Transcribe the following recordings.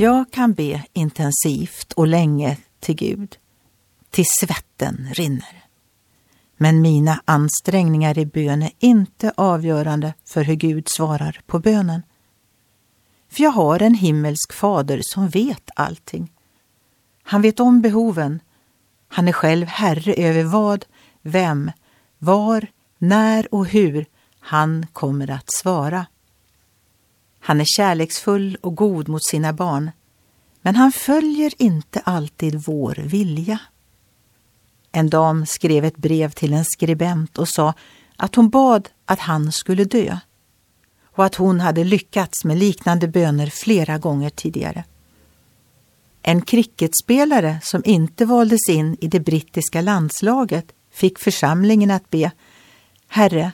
Jag kan be intensivt och länge till Gud, till svetten rinner. Men mina ansträngningar i bön är inte avgörande för hur Gud svarar på bönen. För jag har en himmelsk fader som vet allting. Han vet om behoven. Han är själv herre över vad, vem, var, när och hur han kommer att svara. Han är kärleksfull och god mot sina barn, men han följer inte alltid vår vilja. En dam skrev ett brev till en skribent och sa att hon bad att han skulle dö och att hon hade lyckats med liknande böner flera gånger tidigare. En cricketspelare som inte valdes in i det brittiska landslaget fick församlingen att be Herre,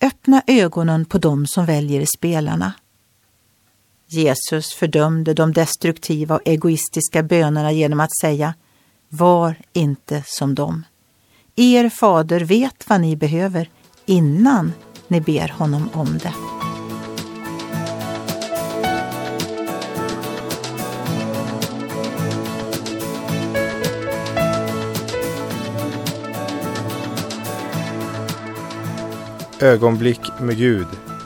öppna ögonen på dem som väljer spelarna. Jesus fördömde de destruktiva och egoistiska bönerna genom att säga Var inte som dem. Er fader vet vad ni behöver innan ni ber honom om det. Ögonblick med Gud